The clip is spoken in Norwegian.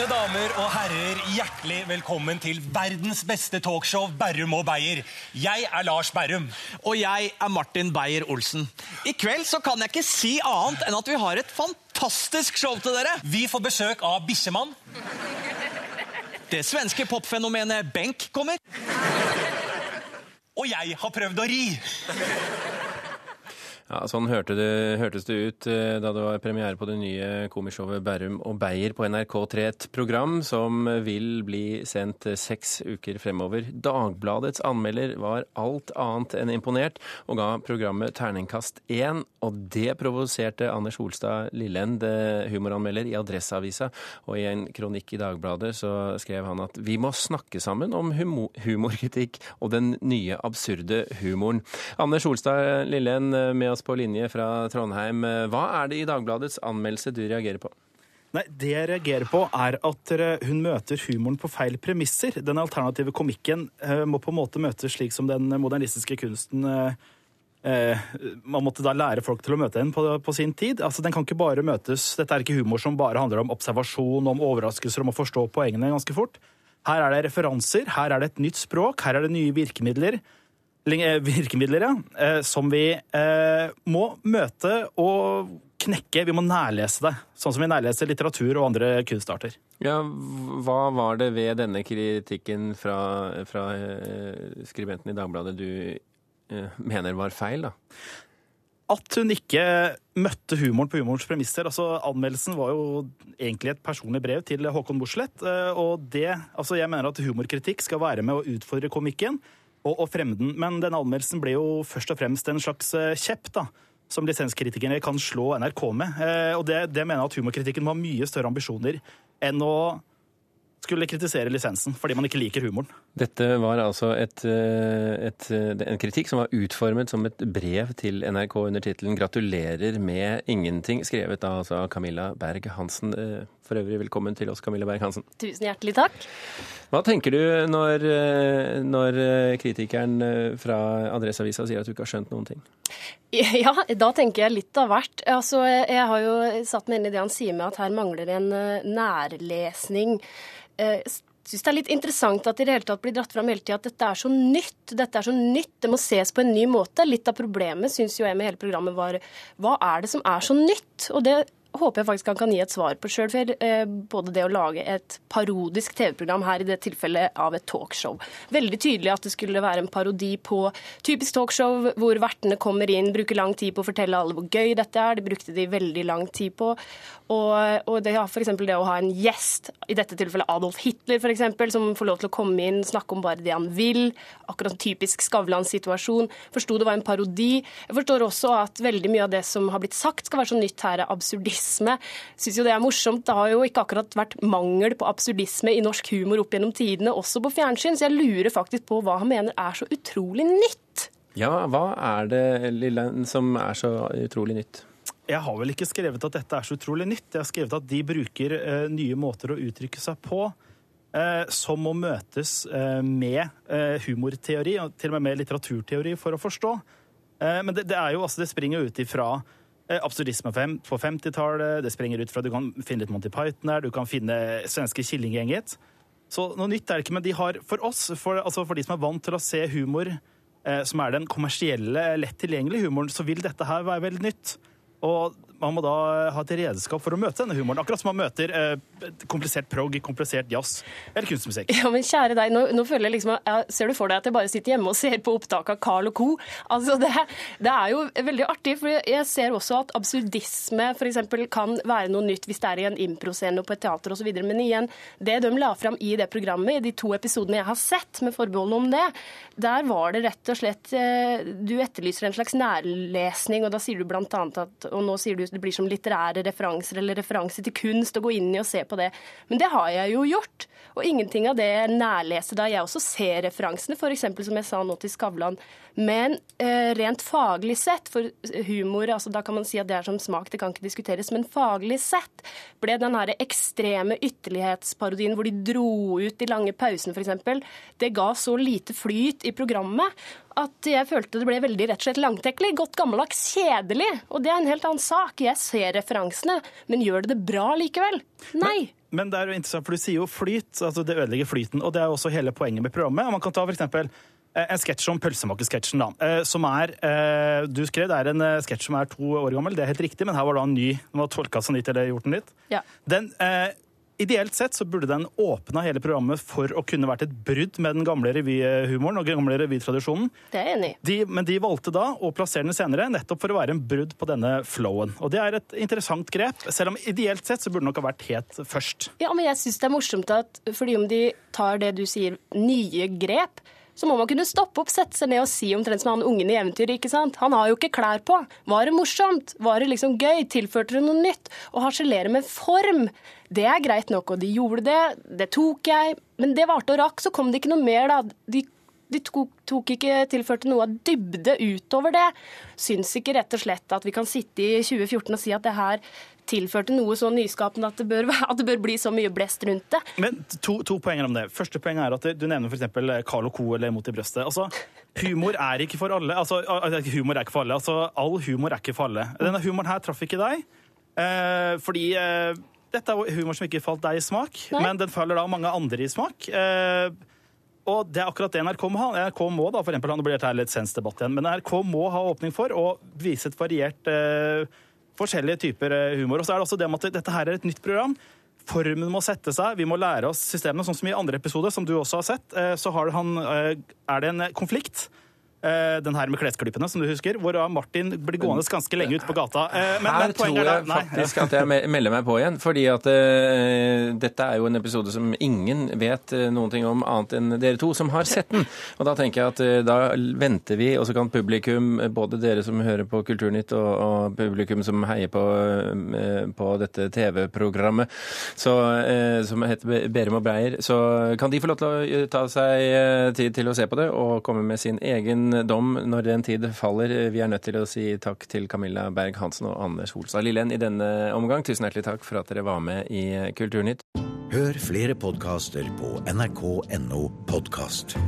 Mine damer og herrer, hjertelig velkommen til verdens beste talkshow, Berrum og Beyer. Jeg er Lars Berrum. Og jeg er Martin Beyer-Olsen. I kveld så kan jeg ikke si annet enn at vi har et fantastisk show til dere. Vi får besøk av Bikkjemann. Det svenske popfenomenet Benk kommer. Og jeg har prøvd å ri. Ja, Sånn hørte det, hørtes det ut eh, da det var premiere på det nye komishowet Bærum og Beyer på NRK3. Et program som vil bli sendt seks uker fremover. Dagbladets anmelder var alt annet enn imponert og ga programmet terningkast én. Og det provoserte Anders Holstad Lillend, eh, humoranmelder i Adresseavisa. Og i en kronikk i Dagbladet så skrev han at vi må snakke sammen om humo humorkritikk og den nye absurde humoren. Anders Holstad Lillend med oss på linje fra Trondheim. Hva er det i Dagbladets anmeldelse du reagerer på? Nei, Det jeg reagerer på, er at hun møter humoren på feil premisser. Den alternative komikken eh, må på en måte møtes slik som den modernistiske kunsten eh, eh, Man måtte da lære folk til å møte henne på, på, sin tid. Altså, den kan ikke bare møtes, Dette er ikke humor som bare handler om observasjon, om overraskelser, om å forstå poengene ganske fort. Her er det referanser, her er det et nytt språk, her er det nye virkemidler. Eh, virkemidler, ja, eh, som vi eh, må møte og knekke. Vi må nærlese det, sånn som vi nærleser litteratur og andre kunstarter. Ja, Hva var det ved denne kritikken fra, fra skribenten i Dagbladet du mener var feil, da? At hun ikke møtte humoren på humorens premisser. altså Anmeldelsen var jo egentlig et personlig brev til Håkon Mosleth. Og det, altså jeg mener at humorkritikk skal være med å utfordre komikken og, og fremme. Men denne anmeldelsen ble jo først og fremst en slags eh, kjepp, da. Som lisenskritikerne kan slå NRK med. Eh, og det, det mener jeg at humorkritikken må ha mye større ambisjoner enn å skulle kritisere lisensen fordi man ikke liker humoren. Dette var altså et, eh, et, en kritikk som var utformet som et brev til NRK under tittelen 'Gratulerer med ingenting', skrevet av altså Camilla Berg-Hansen. Eh, for øvrig velkommen til oss, Camilla Berg-Hansen. Tusen hjertelig takk. Hva tenker du når, eh, når kritikeren fra Adresseavisa sier at du ikke har skjønt noen ting? Ja, da tenker jeg litt av hvert. Altså, jeg har jo satt meg inn i det han sier med at her mangler en nærlesning. Jeg eh, syns det er litt interessant at det i det hele tatt blir dratt fram hele tida at dette er så nytt. Dette er så nytt, det må ses på en ny måte. Litt av problemet syns jo jeg med hele programmet var hva er det som er så nytt? Og det håper jeg faktisk han kan gi et svar på sjøl. Eh, både det å lage et parodisk TV-program her, i det tilfellet av et talkshow. Veldig tydelig at det skulle være en parodi på typisk talkshow hvor vertene kommer inn, bruker lang tid på å fortelle alle hvor gøy dette er. Det brukte de veldig lang tid på. Og, og det, for det å ha en gjest, i dette tilfellet Adolf Hitler f.eks., som får lov til å komme inn, snakke om bare det han vil. Akkurat en typisk Skavlan-situasjon. Forsto det var en parodi. Jeg forstår også at veldig mye av det som har blitt sagt skal være så nytt her, er absurdisme. Syns jo det er morsomt. Det har jo ikke akkurat vært mangel på absurdisme i norsk humor opp gjennom tidene, også på fjernsyn, så jeg lurer faktisk på hva han mener er så utrolig nytt. Ja, hva er det, Lillen, som er så utrolig nytt? Jeg har vel ikke skrevet at dette er så utrolig nytt. Jeg har skrevet at de bruker eh, nye måter å uttrykke seg på. Eh, som må møtes eh, med eh, humorteori, og til og med med litteraturteori, for å forstå. Eh, men det, det, er jo, altså, det springer ut ifra absurdisme på 50-tallet. Det springer ut fra Du kan finne litt Monty Python her, du kan finne svenske Killinggjenget. Så noe nytt er det ikke, men de har for oss, for, altså for de som er vant til å se humor som er den kommersielle, lett tilgjengelige humoren, så vil dette her være veldig nytt. Og man må da ha et redskap for å møte denne humoren. Akkurat som man møter eh, komplisert prog, komplisert jazz eller kunstmusikk. Ja, men kjære deg, nå, nå føler jeg liksom jeg Ser du for deg at jeg bare sitter hjemme og ser på opptak av Carl og co.? Altså, det, det, er jo veldig artig, for jeg ser også at absurdisme f.eks. kan være noe nytt hvis det er i en improscene på et teater osv. Men igjen, det de la fram i det programmet, i de to episodene jeg har sett, med forbehold om det, der var det rett og slett eh, Du etterlyser en slags nærlesning, og da sier du annet at Og nå sier du det blir som litterære referanser eller referanser til kunst, å gå inn i og se på det. Men det har jeg jo gjort. Og ingenting av det nærleser da jeg også ser referansene, f.eks. som jeg sa nå til Skavlan. Men eh, rent faglig sett, for humor altså da kan man si at det er som smak, det kan ikke diskuteres, men faglig sett ble den her ekstreme ytterlighetsparodien hvor de dro ut de lange pausene f.eks., det ga så lite flyt i programmet at jeg følte det ble veldig rett og slett langtekkelig. Godt gammeldags kjedelig. Og det er en helt annen sak. Jeg ser referansene, men gjør det det bra likevel? Nei. Men, men det er jo interessant, for du sier jo flyt, altså det ødelegger flyten. Og det er jo også hele poenget med programmet. Og man kan ta for eksempel eh, en sketsj om pølsemakersketsjen, da. eh, Som er eh, Du skrev det er en sketsj som er to år gammel, det er helt riktig, men her var det en ny Den var tolka så nytt eller gjort den litt. Ja. Den, ideelt sett så burde den åpna hele programmet for å kunne vært et brudd med den gamle revyhumoren og den gamle revytradisjonen. Det er jeg enig i. De, men de valgte da å plassere den senere nettopp for å være en brudd på denne flowen. Og det er et interessant grep, selv om ideelt sett så burde det nok ha vært helt først. Ja, men jeg syns det er morsomt at fordi om de tar det du sier, nye grep, så må man kunne stoppe opp, sette seg ned og si omtrent som han ungen i eventyret. ikke sant? Han har jo ikke klær på. Var det morsomt? Var det liksom gøy? Tilførte det noe nytt? Å harselere med form, det er greit nok, og de gjorde det. Det tok jeg. Men det varte og rakk, så kom det ikke noe mer, da. De de tok, tok ikke tilførte noe av dybde utover det. Syns ikke rett og slett at vi kan sitte i 2014 og si at det her tilførte noe så nyskapende at det bør, at det bør bli så mye blest rundt det. Men to, to poenger om det. Første poeng er at du nevner f.eks. Carl og Co. eller Mot i brøstet. Altså, humor er ikke for alle. Altså, humor er ikke for alle. Altså, all humor er ikke for alle. Denne humoren her traff ikke deg, eh, fordi eh, dette er humor som ikke falt deg i smak, Nei. men den faller da mange andre i smak. Eh, og det er akkurat det NRK må ha. NRK må da, for eksempel, nå blir dette litt sensdebatt igjen, men NRK må ha åpning for å vise et variert eh, forskjellige typer eh, humor. Og så er det også det med at dette her er et nytt program. Formen må sette seg, vi må lære oss systemene. Sånn som i andre episoder, som du også har sett, eh, så har han, eh, er det en konflikt. Eh, Den her med klesklippene, som du husker, hvor Martin blir gående ganske lenge ute på gata. Eh, Men, Her men tror jeg da faktisk at jeg melder meg på igjen. Fordi at uh, dette er jo en episode som ingen vet noen ting om annet enn dere to som har sett den. Og da tenker jeg at uh, da venter vi, og så kan publikum, både dere som hører på Kulturnytt og, og publikum som heier på, uh, på dette TV-programmet så, som heter Be- Berum og Breier, så kan de få lov til å ta seg tid til å se på det og komme med sin egen dom når den tid faller. Vi er nødt til å si takk til Camilla Berg-Hansen og Anders Holstad Lillen i denne omgang. Tusen hjertelig takk for at dere var med i Kulturnytt. Hør flere podkaster på nrk.no podkast.